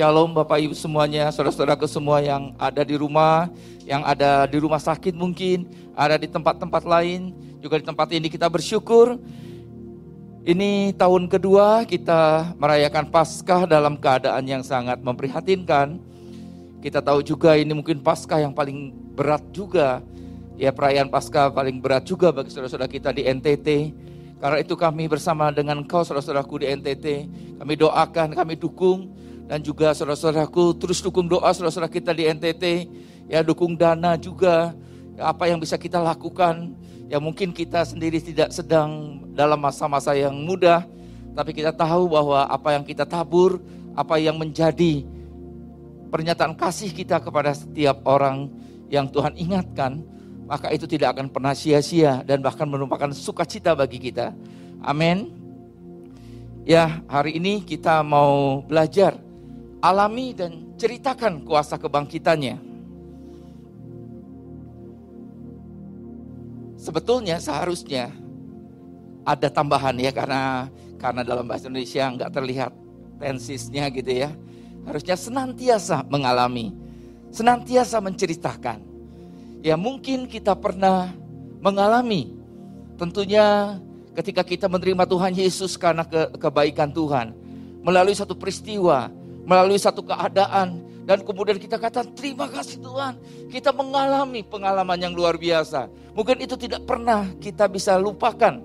Shalom Bapak Ibu semuanya, saudara-saudaraku semua yang ada di rumah, yang ada di rumah sakit mungkin, ada di tempat-tempat lain, juga di tempat ini kita bersyukur. Ini tahun kedua kita merayakan Paskah dalam keadaan yang sangat memprihatinkan. Kita tahu juga ini mungkin Paskah yang paling berat juga. Ya perayaan Paskah paling berat juga bagi saudara-saudara kita di NTT. Karena itu kami bersama dengan kau saudara-saudaraku di NTT, kami doakan, kami dukung dan juga saudara-saudaraku terus dukung doa saudara-saudara kita di NTT, ya dukung dana juga, ya, apa yang bisa kita lakukan. Ya mungkin kita sendiri tidak sedang dalam masa-masa yang mudah, tapi kita tahu bahwa apa yang kita tabur, apa yang menjadi pernyataan kasih kita kepada setiap orang yang Tuhan ingatkan, maka itu tidak akan pernah sia-sia dan bahkan merupakan sukacita bagi kita. Amin. Ya, hari ini kita mau belajar alami dan ceritakan kuasa kebangkitannya. Sebetulnya seharusnya ada tambahan ya karena karena dalam bahasa Indonesia nggak terlihat tensisnya gitu ya. Harusnya senantiasa mengalami, senantiasa menceritakan. Ya mungkin kita pernah mengalami tentunya ketika kita menerima Tuhan Yesus karena ke, kebaikan Tuhan melalui satu peristiwa melalui satu keadaan dan kemudian kita kata terima kasih Tuhan. Kita mengalami pengalaman yang luar biasa. Mungkin itu tidak pernah kita bisa lupakan.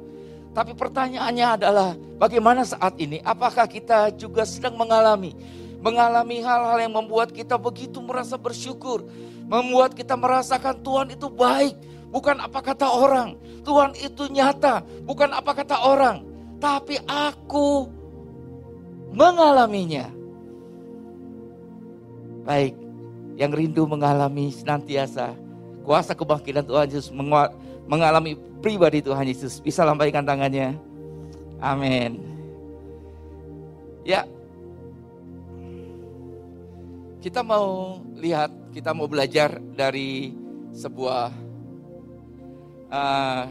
Tapi pertanyaannya adalah bagaimana saat ini? Apakah kita juga sedang mengalami mengalami hal-hal yang membuat kita begitu merasa bersyukur, membuat kita merasakan Tuhan itu baik, bukan apa kata orang. Tuhan itu nyata, bukan apa kata orang, tapi aku mengalaminya. Baik, yang rindu mengalami senantiasa kuasa kebangkitan Tuhan Yesus mengalami pribadi Tuhan Yesus bisa lambaikan tangannya. Amin. Ya, kita mau lihat, kita mau belajar dari sebuah uh,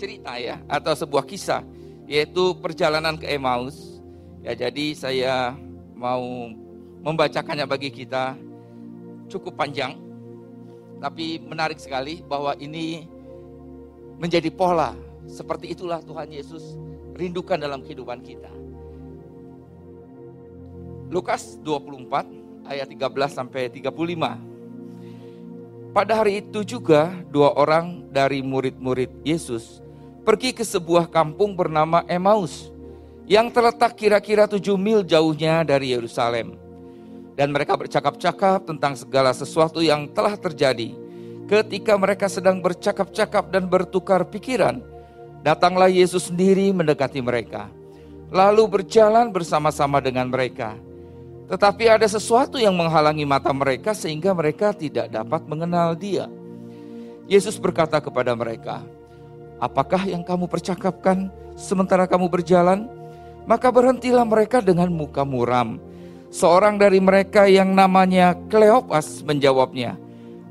cerita ya, atau sebuah kisah, yaitu perjalanan ke Emmaus. Ya, jadi saya mau membacakannya bagi kita cukup panjang, tapi menarik sekali bahwa ini menjadi pola. Seperti itulah Tuhan Yesus rindukan dalam kehidupan kita. Lukas 24 ayat 13 sampai 35. Pada hari itu juga dua orang dari murid-murid Yesus pergi ke sebuah kampung bernama Emmaus yang terletak kira-kira tujuh mil jauhnya dari Yerusalem. Dan mereka bercakap-cakap tentang segala sesuatu yang telah terjadi. Ketika mereka sedang bercakap-cakap dan bertukar pikiran, datanglah Yesus sendiri mendekati mereka. Lalu berjalan bersama-sama dengan mereka. Tetapi ada sesuatu yang menghalangi mata mereka sehingga mereka tidak dapat mengenal dia. Yesus berkata kepada mereka, Apakah yang kamu percakapkan sementara kamu berjalan? Maka berhentilah mereka dengan muka muram. Seorang dari mereka yang namanya Kleopas menjawabnya,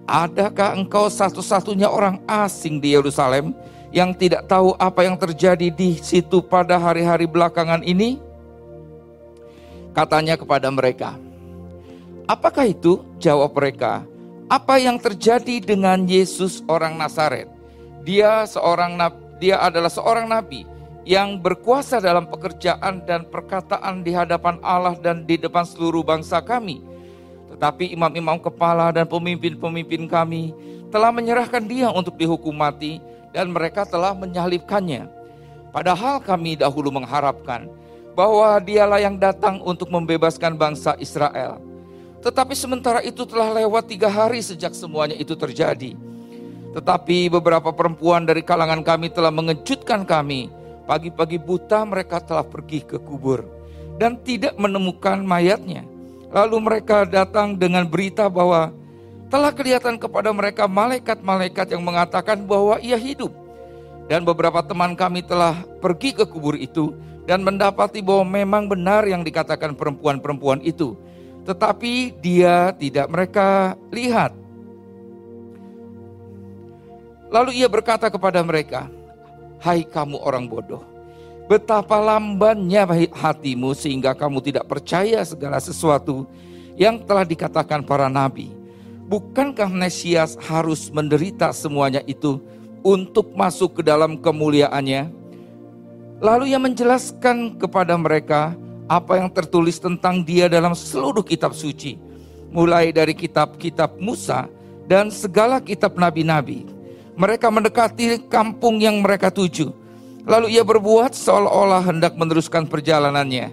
Adakah engkau satu-satunya orang asing di Yerusalem yang tidak tahu apa yang terjadi di situ pada hari-hari belakangan ini? Katanya kepada mereka, Apakah itu? Jawab mereka, Apa yang terjadi dengan Yesus orang Nazaret? Dia seorang dia adalah seorang nabi yang berkuasa dalam pekerjaan dan perkataan di hadapan Allah dan di depan seluruh bangsa kami. Tetapi imam-imam kepala dan pemimpin-pemimpin kami telah menyerahkan dia untuk dihukum mati dan mereka telah menyalibkannya. Padahal kami dahulu mengharapkan bahwa dialah yang datang untuk membebaskan bangsa Israel. Tetapi sementara itu telah lewat tiga hari sejak semuanya itu terjadi. Tetapi beberapa perempuan dari kalangan kami telah mengejutkan kami Pagi-pagi buta mereka telah pergi ke kubur dan tidak menemukan mayatnya. Lalu mereka datang dengan berita bahwa telah kelihatan kepada mereka malaikat-malaikat yang mengatakan bahwa ia hidup. Dan beberapa teman kami telah pergi ke kubur itu dan mendapati bahwa memang benar yang dikatakan perempuan-perempuan itu. Tetapi dia tidak mereka lihat. Lalu ia berkata kepada mereka, Hai kamu orang bodoh, Betapa lambannya hatimu sehingga kamu tidak percaya segala sesuatu yang telah dikatakan para nabi. Bukankah Mesias harus menderita semuanya itu untuk masuk ke dalam kemuliaannya? Lalu ia menjelaskan kepada mereka apa yang tertulis tentang dia dalam seluruh kitab suci. Mulai dari kitab-kitab Musa dan segala kitab nabi-nabi. Mereka mendekati kampung yang mereka tuju Lalu ia berbuat seolah-olah hendak meneruskan perjalanannya.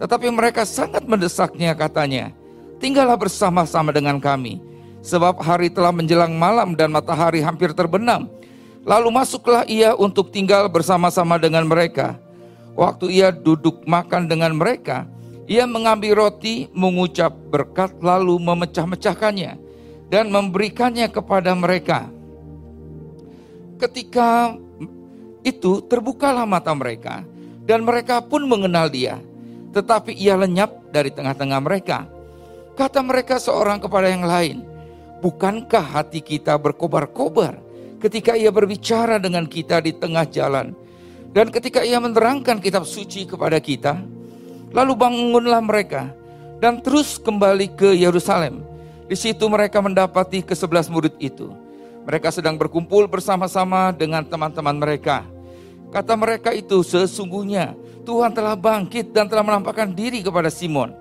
Tetapi mereka sangat mendesaknya katanya, tinggallah bersama-sama dengan kami. Sebab hari telah menjelang malam dan matahari hampir terbenam. Lalu masuklah ia untuk tinggal bersama-sama dengan mereka. Waktu ia duduk makan dengan mereka, ia mengambil roti, mengucap berkat lalu memecah-mecahkannya dan memberikannya kepada mereka. Ketika itu terbukalah mata mereka dan mereka pun mengenal dia. Tetapi ia lenyap dari tengah-tengah mereka. Kata mereka seorang kepada yang lain, Bukankah hati kita berkobar-kobar ketika ia berbicara dengan kita di tengah jalan? Dan ketika ia menerangkan kitab suci kepada kita, lalu bangunlah mereka dan terus kembali ke Yerusalem. Di situ mereka mendapati kesebelas murid itu mereka sedang berkumpul bersama-sama dengan teman-teman mereka. Kata mereka itu sesungguhnya Tuhan telah bangkit dan telah menampakkan diri kepada Simon.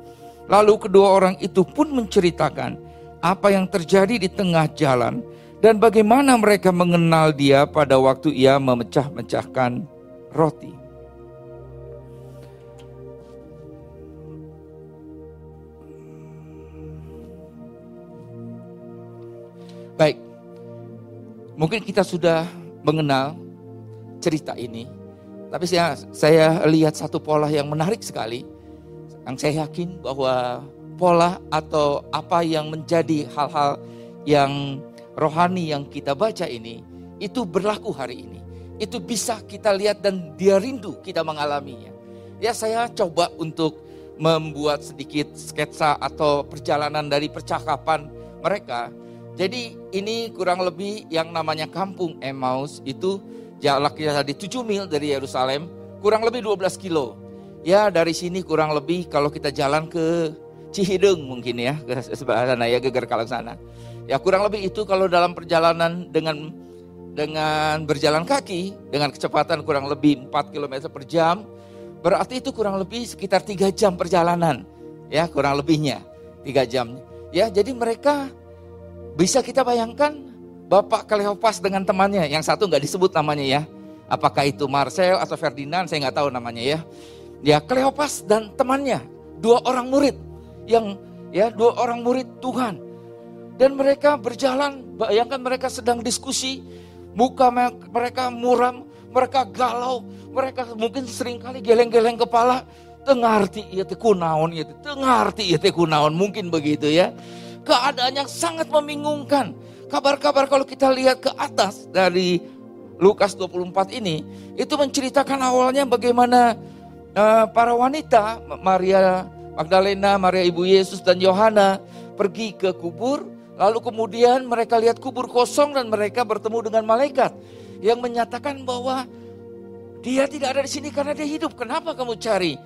Lalu kedua orang itu pun menceritakan apa yang terjadi di tengah jalan dan bagaimana mereka mengenal dia pada waktu ia memecah-mecahkan roti. Baik, Mungkin kita sudah mengenal cerita ini, tapi saya saya lihat satu pola yang menarik sekali. Yang saya yakin bahwa pola atau apa yang menjadi hal-hal yang rohani yang kita baca ini itu berlaku hari ini. Itu bisa kita lihat dan dia rindu kita mengalaminya. Ya saya coba untuk membuat sedikit sketsa atau perjalanan dari percakapan mereka jadi ini kurang lebih yang namanya kampung Emmaus itu jaraknya tadi 7 mil dari Yerusalem, kurang lebih 12 kilo. Ya dari sini kurang lebih kalau kita jalan ke Cihideng mungkin ya, ke sebelah sana ya, ke Gerkalang sana. Ya kurang lebih itu kalau dalam perjalanan dengan dengan berjalan kaki dengan kecepatan kurang lebih 4 km per jam, berarti itu kurang lebih sekitar 3 jam perjalanan. Ya kurang lebihnya 3 jam. Ya jadi mereka bisa kita bayangkan Bapak Kleopas dengan temannya, yang satu nggak disebut namanya ya. Apakah itu Marcel atau Ferdinand, saya nggak tahu namanya ya. Ya Kleopas dan temannya, dua orang murid yang ya dua orang murid Tuhan. Dan mereka berjalan, bayangkan mereka sedang diskusi, muka mereka muram, mereka galau, mereka mungkin sering kali geleng-geleng kepala, tengarti teh kunaon iya tengarti teh kunaon, mungkin begitu ya keadaan yang sangat membingungkan. Kabar-kabar kalau kita lihat ke atas dari Lukas 24 ini, itu menceritakan awalnya bagaimana uh, para wanita, Maria Magdalena, Maria Ibu Yesus dan Yohana pergi ke kubur, lalu kemudian mereka lihat kubur kosong dan mereka bertemu dengan malaikat yang menyatakan bahwa dia tidak ada di sini karena dia hidup. Kenapa kamu cari?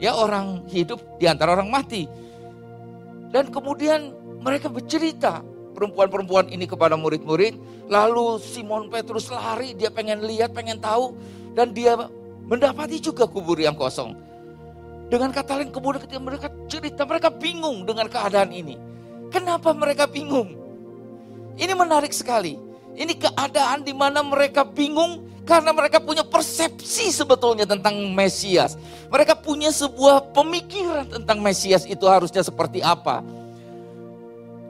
Ya orang hidup di antara orang mati. Dan kemudian mereka bercerita perempuan-perempuan ini kepada murid-murid. Lalu Simon Petrus lari, dia pengen lihat, pengen tahu. Dan dia mendapati juga kubur yang kosong. Dengan kata lain kemudian ketika mereka cerita, mereka bingung dengan keadaan ini. Kenapa mereka bingung? Ini menarik sekali. Ini keadaan di mana mereka bingung karena mereka punya persepsi sebetulnya tentang Mesias. Mereka punya sebuah pemikiran tentang Mesias itu harusnya seperti apa.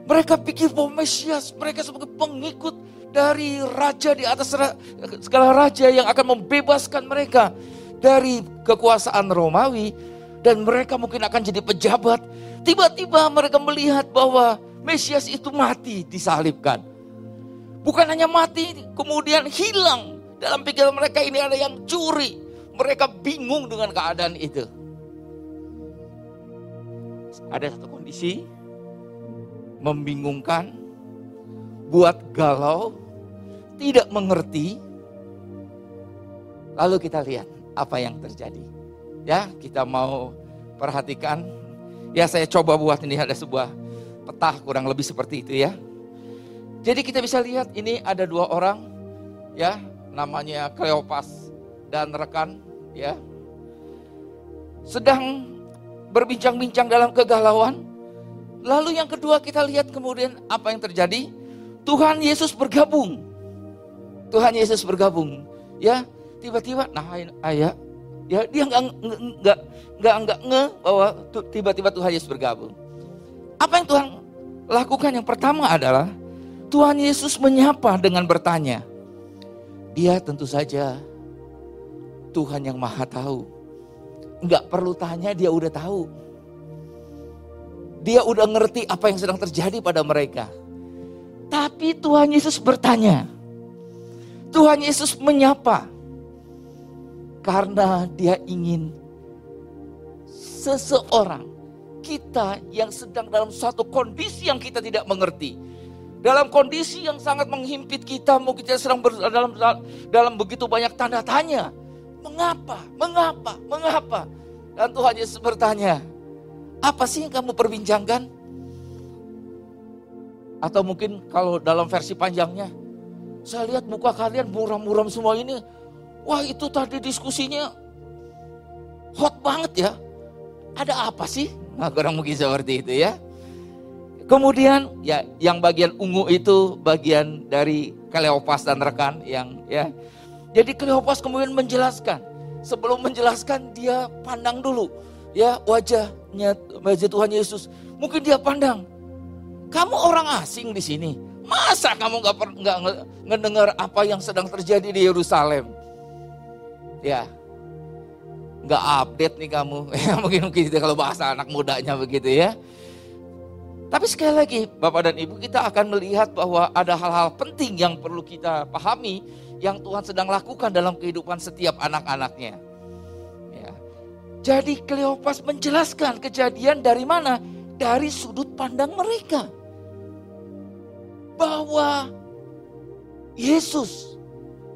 Mereka pikir bahwa Mesias, mereka sebagai pengikut dari raja di atas segala raja yang akan membebaskan mereka dari kekuasaan Romawi dan mereka mungkin akan jadi pejabat. Tiba-tiba mereka melihat bahwa Mesias itu mati disalibkan. Bukan hanya mati, kemudian hilang. Dalam pikiran mereka ini ada yang curi. Mereka bingung dengan keadaan itu. Ada satu kondisi membingungkan, buat galau, tidak mengerti. Lalu kita lihat apa yang terjadi. Ya, kita mau perhatikan. Ya, saya coba buat ini ada sebuah peta kurang lebih seperti itu ya. Jadi kita bisa lihat ini ada dua orang ya, namanya Kleopas dan rekan ya. Sedang berbincang-bincang dalam kegalauan. Lalu yang kedua kita lihat kemudian apa yang terjadi? Tuhan Yesus bergabung. Tuhan Yesus bergabung. Ya, tiba-tiba nah ayah ya dia nggak nggak nggak nggak nge bahwa tiba-tiba Tuhan Yesus bergabung. Apa yang Tuhan lakukan yang pertama adalah Tuhan Yesus menyapa dengan bertanya. Dia tentu saja Tuhan yang maha tahu. Enggak perlu tanya, dia udah tahu. Dia udah ngerti apa yang sedang terjadi pada mereka. Tapi Tuhan Yesus bertanya. Tuhan Yesus menyapa. Karena dia ingin seseorang kita yang sedang dalam suatu kondisi yang kita tidak mengerti. Dalam kondisi yang sangat menghimpit kita, mungkin kita sedang ber, dalam, dalam begitu banyak tanda tanya. Mengapa? Mengapa? Mengapa? Dan Tuhan Yesus bertanya, apa sih yang kamu perbincangkan? Atau mungkin kalau dalam versi panjangnya, saya lihat muka kalian muram-muram semua ini. Wah itu tadi diskusinya hot banget ya. Ada apa sih? Nah, kurang mungkin seperti itu ya. Kemudian ya yang bagian ungu itu bagian dari Kleopas dan rekan yang ya. Jadi Kleopas kemudian menjelaskan. Sebelum menjelaskan dia pandang dulu ya wajahnya wajah Tuhan Yesus. Mungkin dia pandang. Kamu orang asing di sini. Masa kamu nggak nggak ngedengar apa yang sedang terjadi di Yerusalem? Ya, nggak update nih kamu. Ya mungkin mungkin kalau bahasa anak mudanya begitu ya. Tapi sekali lagi Bapak dan Ibu kita akan melihat bahwa ada hal-hal penting yang perlu kita pahami yang Tuhan sedang lakukan dalam kehidupan setiap anak-anaknya. Jadi Kleopas menjelaskan kejadian dari mana? Dari sudut pandang mereka. Bahwa Yesus,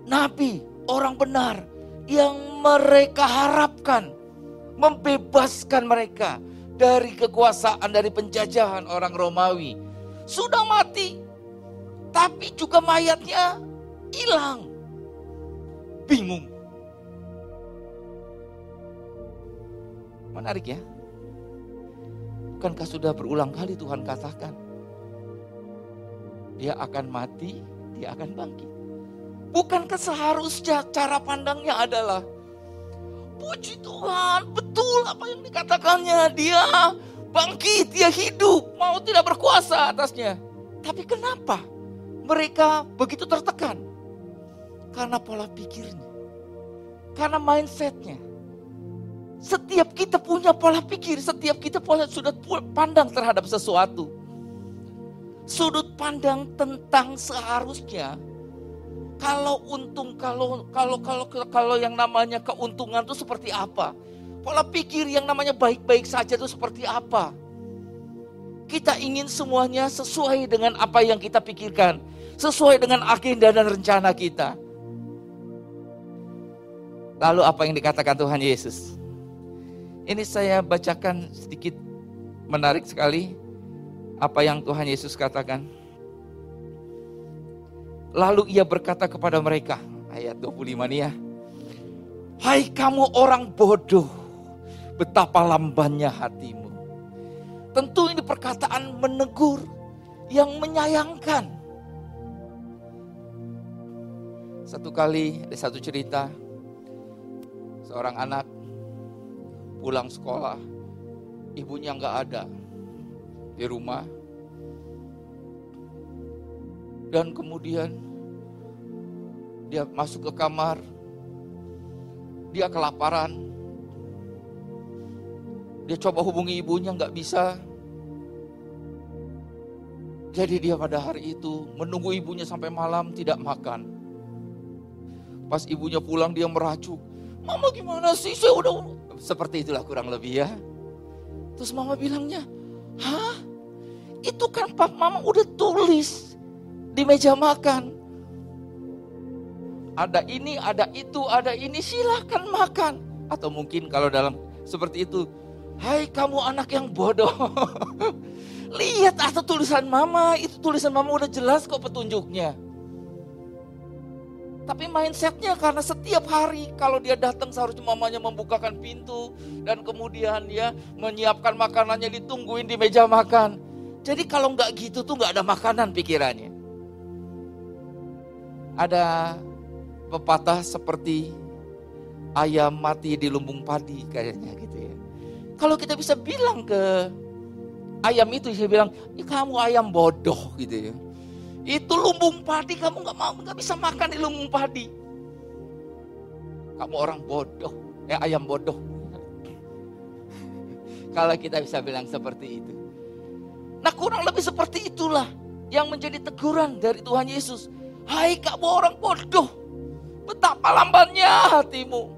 Nabi, orang benar, yang mereka harapkan membebaskan mereka dari kekuasaan dari penjajahan orang Romawi. Sudah mati, tapi juga mayatnya hilang. Bingung. Menarik ya. Bukankah sudah berulang kali Tuhan katakan, dia akan mati, dia akan bangkit. Bukankah seharusnya cara pandangnya adalah Puji Tuhan, betul apa yang dikatakannya. Dia bangkit, dia hidup, mau tidak berkuasa atasnya. Tapi kenapa mereka begitu tertekan? Karena pola pikirnya. Karena mindsetnya. Setiap kita punya pola pikir, setiap kita punya sudut pandang terhadap sesuatu. Sudut pandang tentang seharusnya kalau untung, kalau kalau kalau kalau yang namanya keuntungan itu seperti apa? Pola pikir yang namanya baik-baik saja itu seperti apa? Kita ingin semuanya sesuai dengan apa yang kita pikirkan, sesuai dengan agenda dan rencana kita. Lalu apa yang dikatakan Tuhan Yesus? Ini saya bacakan sedikit menarik sekali apa yang Tuhan Yesus katakan. Lalu ia berkata kepada mereka, ayat 25 nih ya. Hai kamu orang bodoh, betapa lambannya hatimu. Tentu ini perkataan menegur yang menyayangkan. Satu kali ada satu cerita, seorang anak pulang sekolah, ibunya nggak ada di rumah, dan kemudian dia masuk ke kamar, dia kelaparan, dia coba hubungi ibunya nggak bisa. Jadi dia pada hari itu menunggu ibunya sampai malam tidak makan. Pas ibunya pulang dia merajuk. Mama gimana sih? Saya udah seperti itulah kurang lebih ya. Terus mama bilangnya, hah? Itu kan pap mama udah tulis di meja makan. ada ini, ada itu, ada ini, silahkan makan. Atau mungkin kalau dalam seperti itu, hai kamu anak yang bodoh. Lihat atau tulisan mama, itu tulisan mama udah jelas kok petunjuknya. Tapi mindsetnya karena setiap hari kalau dia datang seharusnya mamanya membukakan pintu dan kemudian dia menyiapkan makanannya ditungguin di meja makan. Jadi kalau nggak gitu tuh nggak ada makanan pikirannya. Ada pepatah seperti ayam mati di lumbung padi kayaknya gitu ya. Kalau kita bisa bilang ke ayam itu, saya bilang, kamu ayam bodoh gitu ya itu lumbung padi kamu nggak mau nggak bisa makan di lumbung padi. Kamu orang bodoh, ya ayam bodoh. Kalau kita bisa bilang seperti itu. Nah kurang lebih seperti itulah yang menjadi teguran dari Tuhan Yesus. Hai kamu orang bodoh, betapa lambannya hatimu.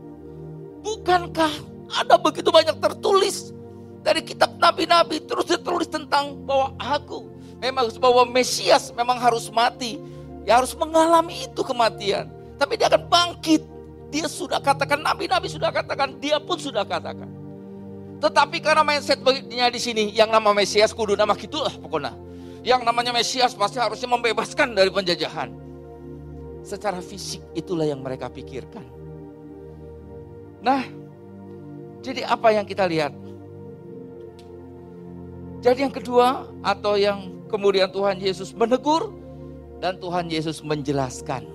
Bukankah ada begitu banyak tertulis dari kitab nabi-nabi terus ditulis tentang bahwa aku memang bahwa Mesias memang harus mati. Ya harus mengalami itu kematian. Tapi dia akan bangkit. Dia sudah katakan, nabi-nabi sudah katakan, dia pun sudah katakan. Tetapi karena mindset baginya di sini, yang nama Mesias kudu nama gitulah pokoknya. Yang namanya Mesias pasti harusnya membebaskan dari penjajahan. Secara fisik itulah yang mereka pikirkan. Nah, jadi apa yang kita lihat? Jadi yang kedua atau yang Kemudian Tuhan Yesus menegur dan Tuhan Yesus menjelaskan.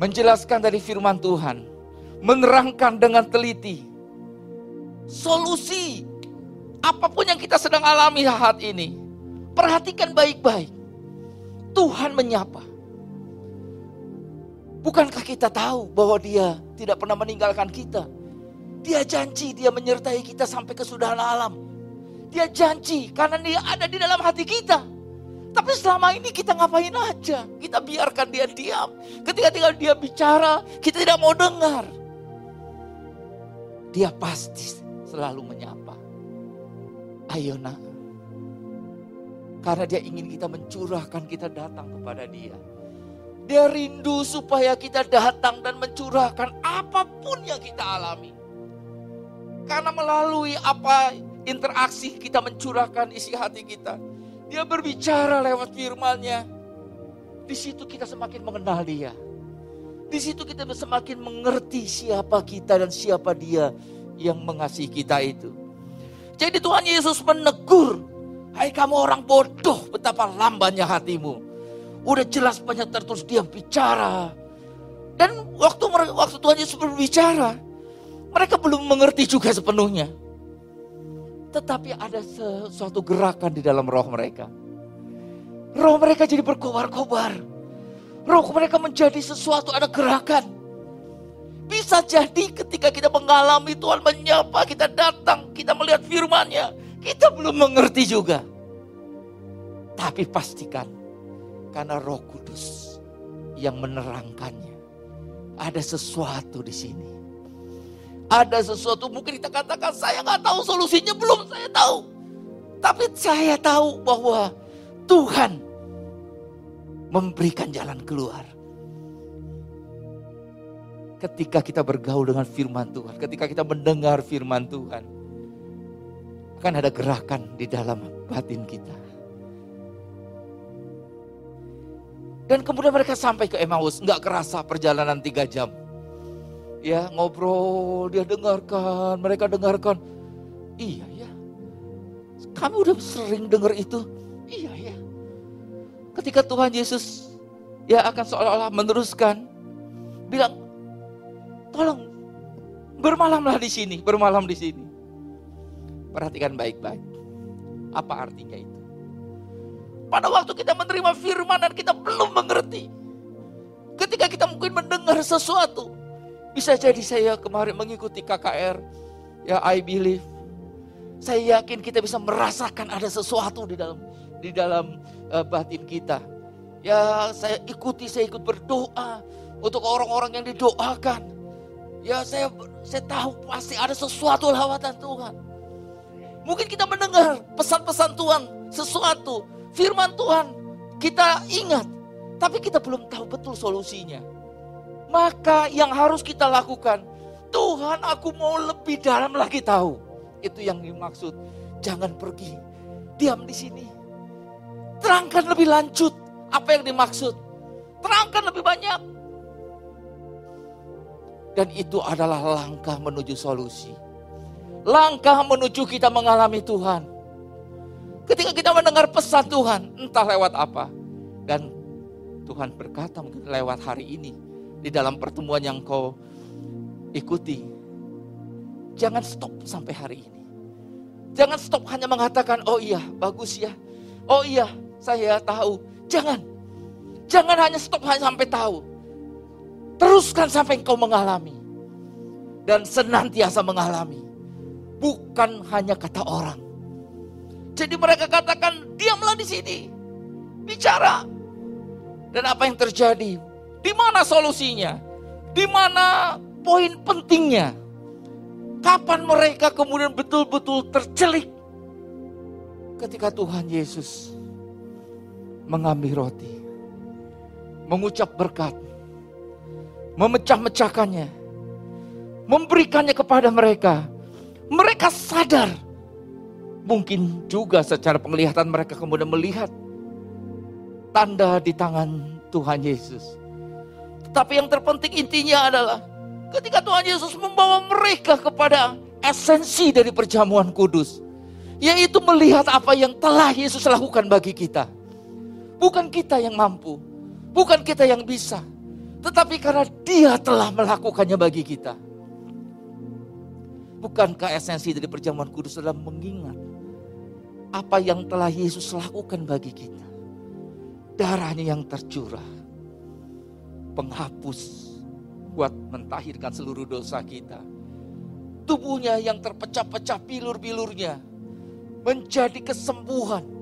Menjelaskan dari firman Tuhan. Menerangkan dengan teliti. Solusi apa pun yang kita sedang alami saat ini. Perhatikan baik-baik. Tuhan menyapa. Bukankah kita tahu bahwa dia tidak pernah meninggalkan kita? Dia janji dia menyertai kita sampai kesudahan alam. Dia janji karena dia ada di dalam hati kita. Tapi selama ini kita ngapain aja? Kita biarkan dia diam. Ketika tinggal dia bicara, kita tidak mau dengar. Dia pasti selalu menyapa. Ayo nak. Karena dia ingin kita mencurahkan, kita datang kepada dia. Dia rindu supaya kita datang dan mencurahkan apa pun yang kita alami. Karena melalui apa interaksi kita mencurahkan isi hati kita. Dia berbicara lewat firman-Nya. Di situ kita semakin mengenal dia. Di situ kita semakin mengerti siapa kita dan siapa dia yang mengasihi kita itu. Jadi Tuhan Yesus menegur, Hai kamu orang bodoh, betapa lambannya hatimu. Udah jelas banyak tertulis dia bicara. Dan waktu waktu Tuhan Yesus berbicara, mereka belum mengerti juga sepenuhnya. Tetapi ada sesuatu gerakan di dalam roh mereka. Roh mereka jadi berkobar-kobar. Roh mereka menjadi sesuatu, ada gerakan. Bisa jadi ketika kita mengalami Tuhan menyapa, kita datang, kita melihat firman-Nya. Kita belum mengerti juga. Tapi pastikan, karena roh kudus yang menerangkannya. Ada sesuatu di sini ada sesuatu mungkin kita katakan saya nggak tahu solusinya belum saya tahu. Tapi saya tahu bahwa Tuhan memberikan jalan keluar. Ketika kita bergaul dengan firman Tuhan, ketika kita mendengar firman Tuhan, akan ada gerakan di dalam batin kita. Dan kemudian mereka sampai ke Emmaus, nggak kerasa perjalanan tiga jam ya ngobrol, dia dengarkan, mereka dengarkan. Iya ya, kami udah sering dengar itu. Iya ya. Ketika Tuhan Yesus ya akan seolah-olah meneruskan, bilang, tolong bermalamlah di sini, bermalam di sini. Perhatikan baik-baik. Apa artinya itu? Pada waktu kita menerima firman dan kita belum mengerti. Ketika kita mungkin mendengar sesuatu, bisa jadi saya kemarin mengikuti KKR, ya I believe. Saya yakin kita bisa merasakan ada sesuatu di dalam di dalam uh, batin kita. Ya saya ikuti, saya ikut berdoa untuk orang-orang yang didoakan. Ya saya saya tahu pasti ada sesuatu lawatan Tuhan. Mungkin kita mendengar pesan-pesan Tuhan, sesuatu, firman Tuhan, kita ingat, tapi kita belum tahu betul solusinya. Maka yang harus kita lakukan, Tuhan aku mau lebih dalam lagi tahu. Itu yang dimaksud. Jangan pergi, diam di sini. Terangkan lebih lanjut apa yang dimaksud. Terangkan lebih banyak. Dan itu adalah langkah menuju solusi. Langkah menuju kita mengalami Tuhan. Ketika kita mendengar pesan Tuhan, entah lewat apa. Dan Tuhan berkata mungkin lewat hari ini. Di dalam pertemuan yang kau ikuti. Jangan stop sampai hari ini. Jangan stop hanya mengatakan, oh iya bagus ya. Oh iya saya tahu. Jangan. Jangan hanya stop hanya sampai tahu. Teruskan sampai engkau mengalami. Dan senantiasa mengalami. Bukan hanya kata orang. Jadi mereka katakan, diamlah di sini. Bicara. Dan apa yang terjadi? Di mana solusinya? Di mana poin pentingnya? Kapan mereka kemudian betul-betul tercelik ketika Tuhan Yesus mengambil roti, mengucap berkat, memecah-mecahkannya, memberikannya kepada mereka. Mereka sadar, mungkin juga secara penglihatan mereka kemudian melihat tanda di tangan Tuhan Yesus. Tetapi yang terpenting intinya adalah ketika Tuhan Yesus membawa mereka kepada esensi dari perjamuan kudus. Yaitu melihat apa yang telah Yesus lakukan bagi kita. Bukan kita yang mampu. Bukan kita yang bisa. Tetapi karena dia telah melakukannya bagi kita. Bukankah esensi dari perjamuan kudus adalah mengingat apa yang telah Yesus lakukan bagi kita. Darahnya yang tercurah. Penghapus buat mentahirkan seluruh dosa kita. Tubuhnya yang terpecah-pecah bilur-bilurnya menjadi kesembuhan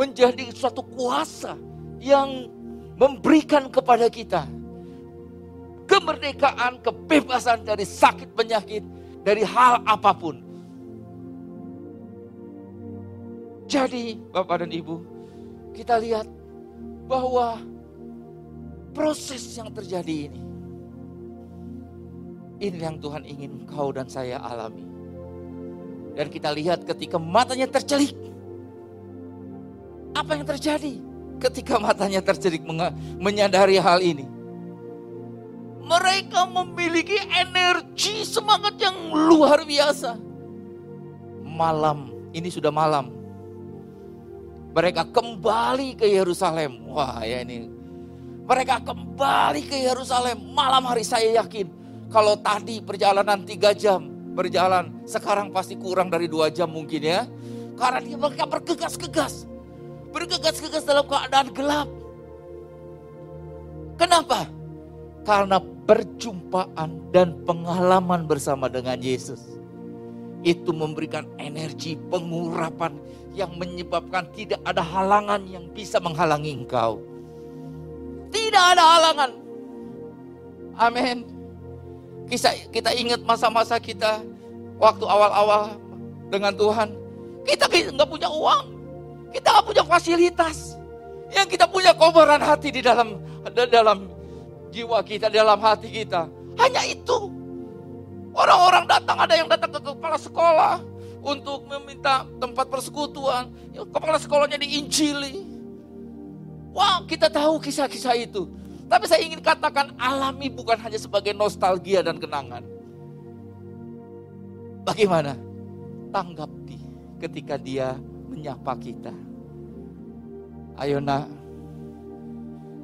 menjadi suatu kuasa yang memberikan kepada kita kemerdekaan, kebebasan dari sakit penyakit, dari hal apa pun. Jadi, Bapak dan Ibu, kita lihat bahwa proses yang terjadi ini, ini yang Tuhan ingin kau dan saya alami. Dan kita lihat ketika matanya tercelik, apa yang terjadi ketika matanya tercedik menyadari hal ini? Mereka memiliki energi semangat yang luar biasa. Malam, ini sudah malam. Mereka kembali ke Yerusalem. Wah ya ini. Mereka kembali ke Yerusalem. Malam hari saya yakin. Kalau tadi perjalanan tiga jam berjalan. Sekarang pasti kurang dari dua jam mungkin ya. Karena mereka bergegas-gegas bergegas-gegas dalam keadaan gelap. Kenapa? Karena perjumpaan dan pengalaman bersama dengan Yesus. Itu memberikan energi pengurapan yang menyebabkan tidak ada halangan yang bisa menghalangi engkau. Tidak ada halangan. Amin. Kita, kita ingat masa-masa kita waktu awal-awal dengan Tuhan. Kita nggak punya uang. Kita nggak punya fasilitas. Yang kita punya kobaran hati di dalam di dalam jiwa kita, di dalam hati kita. Hanya itu. Orang-orang datang, ada yang datang ke kepala sekolah untuk meminta tempat persekutuan. Kepala sekolahnya diinjili. Wah, kita tahu kisah-kisah itu. Tapi saya ingin katakan alami bukan hanya sebagai nostalgia dan kenangan. Bagaimana? Tanggapi ketika dia menyapa kita. Ayo nak,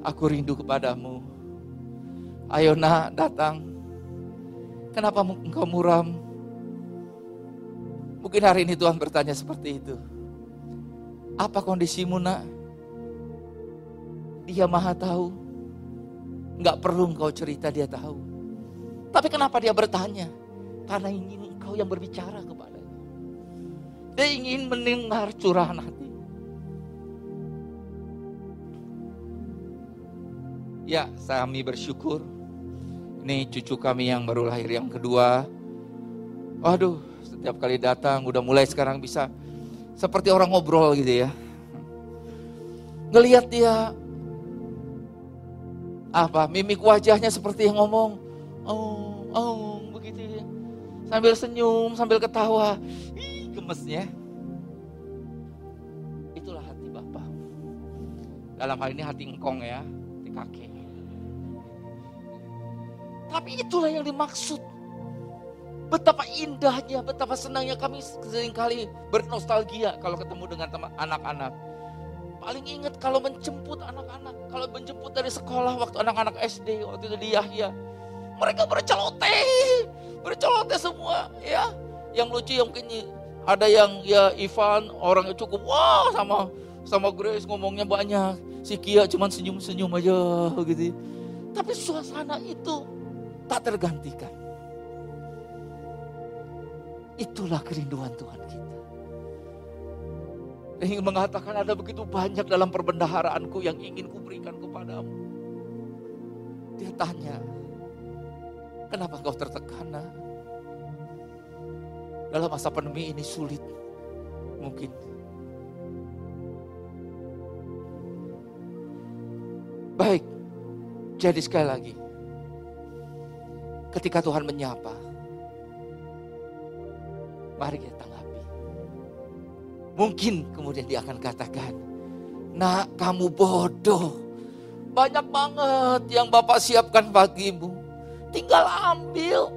aku rindu kepadamu. Ayo nak, datang. Kenapa engkau muram? Mungkin hari ini Tuhan bertanya seperti itu. Apa kondisimu nak? Dia maha tahu. Enggak perlu engkau cerita dia tahu. Tapi kenapa dia bertanya? Karena ingin engkau yang berbicara kepada dia ingin mendengar curahan hati. Ya, kami bersyukur. Ini cucu kami yang baru lahir yang kedua. Waduh, setiap kali datang udah mulai sekarang bisa seperti orang ngobrol gitu ya. Ngelihat dia apa? Mimik wajahnya seperti yang ngomong oh oh begitu ya. Sambil senyum sambil ketawa. Ih, gemesnya itulah hati Bapak. Dalam hal ini hati engkong ya hati kakek. Tapi itulah yang dimaksud. Betapa indahnya, betapa senangnya kami sering kali bernostalgia kalau ketemu dengan anak-anak. Paling ingat kalau menjemput anak-anak, kalau menjemput dari sekolah waktu anak-anak SD, waktu itu di Yahya. Mereka berceloteh, berceloteh semua ya. Yang lucu yang mungkin ada yang ya Ivan orangnya cukup wah sama sama Grace ngomongnya banyak. Si Kia cuma senyum-senyum aja gitu. Tapi suasana itu tak tergantikan. Itulah kerinduan Tuhan kita. Ingin mengatakan ada begitu banyak dalam perbendaharaanku yang ingin kuberikan kepadamu. Dia tanya, kenapa kau tertekan? Dalam masa pandemi ini sulit, mungkin. Baik, jadi sekali lagi, ketika Tuhan menyapa, Mari kita tanggapi. Mungkin kemudian dia akan katakan, nak kamu bodoh. Banyak banget yang Bapak siapkan bagimu. Tinggal ambil.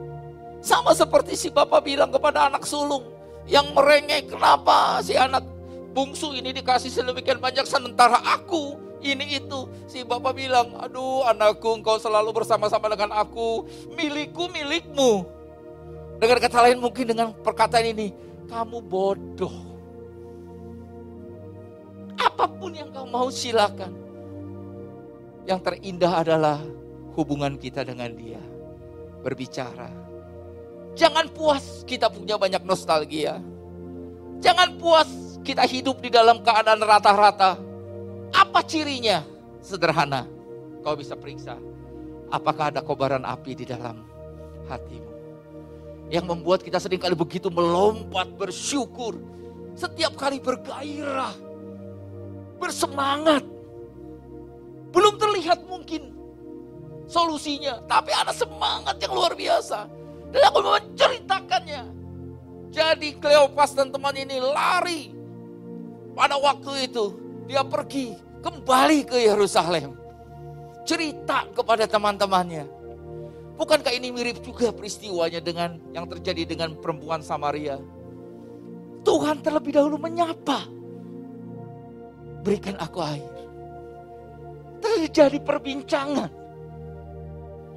Sama seperti si Bapak bilang kepada anak sulung. Yang merengek kenapa si anak bungsu ini dikasih sedemikian banyak sementara aku ini itu. Si Bapak bilang, aduh anakku engkau selalu bersama-sama dengan aku. Milikku milikmu. Dengan kata lain mungkin dengan perkataan ini, kamu bodoh. Apa pun yang kau mau silakan. Yang terindah adalah hubungan kita dengan dia. Berbicara. Jangan puas kita punya banyak nostalgia. Jangan puas kita hidup di dalam keadaan rata-rata. Apa cirinya? Sederhana. Kau bisa periksa. Apakah ada kobaran api di dalam hatimu? yang membuat kita sering kali begitu melompat bersyukur. Setiap kali bergairah, bersemangat. Belum terlihat mungkin solusinya, tapi ada semangat yang luar biasa. Dan aku menceritakannya. Jadi Kleopas dan teman ini lari. Pada waktu itu dia pergi kembali ke Yerusalem. Cerita kepada teman-temannya Bukankah ini mirip juga peristiwanya dengan yang terjadi dengan perempuan Samaria? Tuhan terlebih dahulu menyapa. Berikan aku air. Terjadi perbincangan.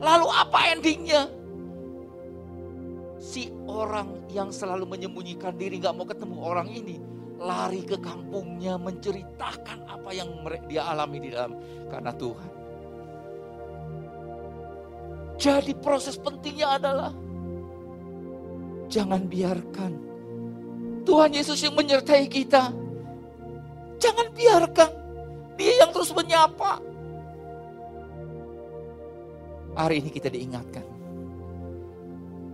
Lalu apa endingnya? Si orang yang selalu menyembunyikan diri gak mau ketemu orang ini. Lari ke kampungnya menceritakan apa yang dia alami di dalam. Karena Tuhan jadi proses pentingnya adalah jangan biarkan Tuhan Yesus yang menyertai kita. Jangan biarkan dia yang terus menyapa. Hari ini kita diingatkan.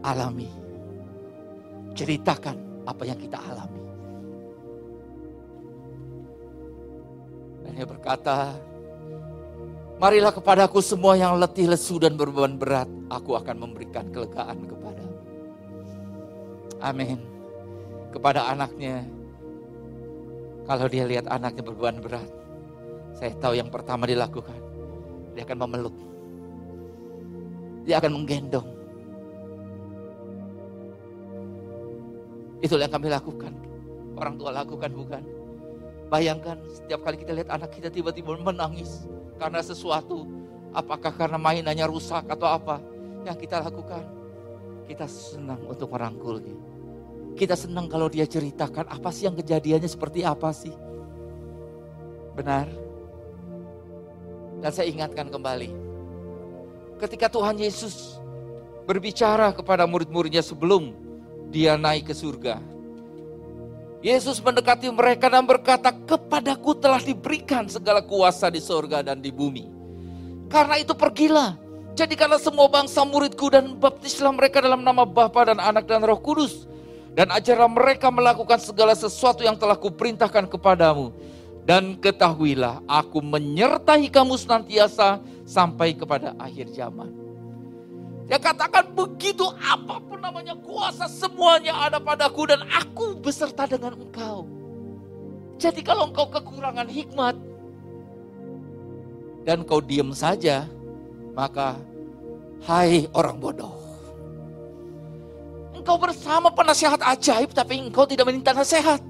Alami. Ceritakan apa yang kita alami. Dan dia berkata, Marilah kepadaku semua yang letih, lesu, dan berbeban berat. Aku akan memberikan kelegaan kepada. Amin. Kepada anaknya, kalau dia lihat anaknya berbeban berat, saya tahu yang pertama dilakukan, dia akan memeluk. Dia akan menggendong. Itulah yang kami lakukan. Orang tua lakukan bukan? Bayangkan setiap kali kita lihat anak kita tiba-tiba menangis karena sesuatu, apakah karena mainannya rusak atau apa, yang kita lakukan, kita senang untuk merangkulnya. Kita senang kalau dia ceritakan apa sih yang kejadiannya seperti apa sih. Benar. Dan saya ingatkan kembali. Ketika Tuhan Yesus berbicara kepada murid-muridnya sebelum dia naik ke surga. Yesus mendekati mereka dan berkata, kepadaku telah diberikan segala kuasa di sorga dan di bumi. Karena itu pergilah, jadikanlah semua bangsa muridku dan baptislah mereka dalam nama Bapa dan Anak dan Roh Kudus. Dan ajarlah mereka melakukan segala sesuatu yang telah kuperintahkan kepadamu. Dan ketahuilah, aku menyertai kamu senantiasa sampai kepada akhir zaman. Dia katakan begitu apa pun namanya kuasa semuanya ada padaku dan aku beserta dengan engkau. Jadi kalau engkau kekurangan hikmat dan kau diam saja, maka hai orang bodoh. Engkau bersama penasihat ajaib tapi engkau tidak meminta nasihat.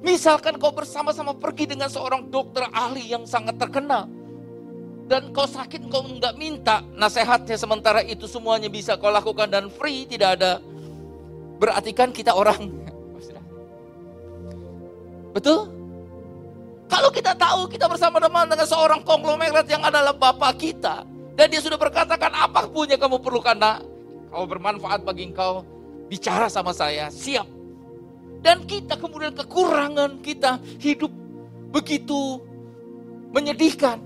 Misalkan kau bersama-sama pergi dengan seorang dokter ahli yang sangat terkenal dan kau sakit kau nggak minta nasihatnya sementara itu semuanya bisa kau lakukan dan free tidak ada. Berarti kan kita orang. Betul? Kalau kita tahu kita bersama teman dengan seorang konglomerat yang adalah bapak kita dan dia sudah berkatakan apa pun yang kamu perlukan nak kau bermanfaat bagi engkau bicara sama saya siap dan kita kemudian kekurangan kita hidup begitu menyedihkan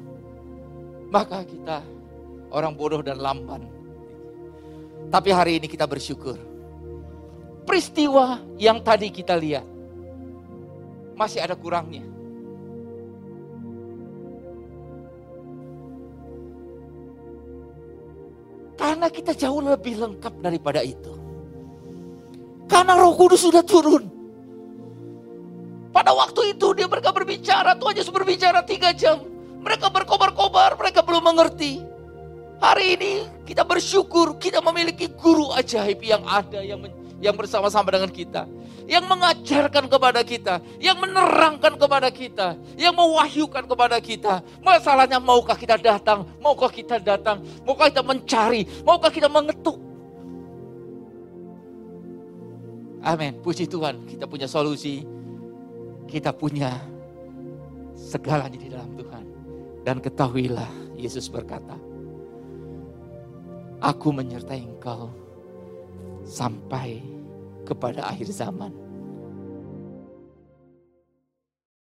maka kita orang bodoh dan lamban. Tapi hari ini kita bersyukur. Peristiwa yang tadi kita lihat masih ada kurangnya. Karena kita jauh lebih lengkap daripada itu. Karena roh kudus sudah turun. Pada waktu itu dia mereka berbicara, Tuhan Yesus berbicara tiga jam. Mereka berkobar-kobar, mereka belum mengerti. Hari ini kita bersyukur kita memiliki guru ajaib yang ada yang yang bersama-sama dengan kita. Yang mengajarkan kepada kita, yang menerangkan kepada kita, yang mewahyukan kepada kita. Masalahnya maukah kita datang, maukah kita datang, maukah kita mencari, maukah kita mengetuk. Amin. Puji Tuhan, kita punya solusi. Kita punya segalanya di dalam Tuhan. Dan ketahuilah, Yesus berkata, Aku menyertai engkau sampai kepada akhir zaman.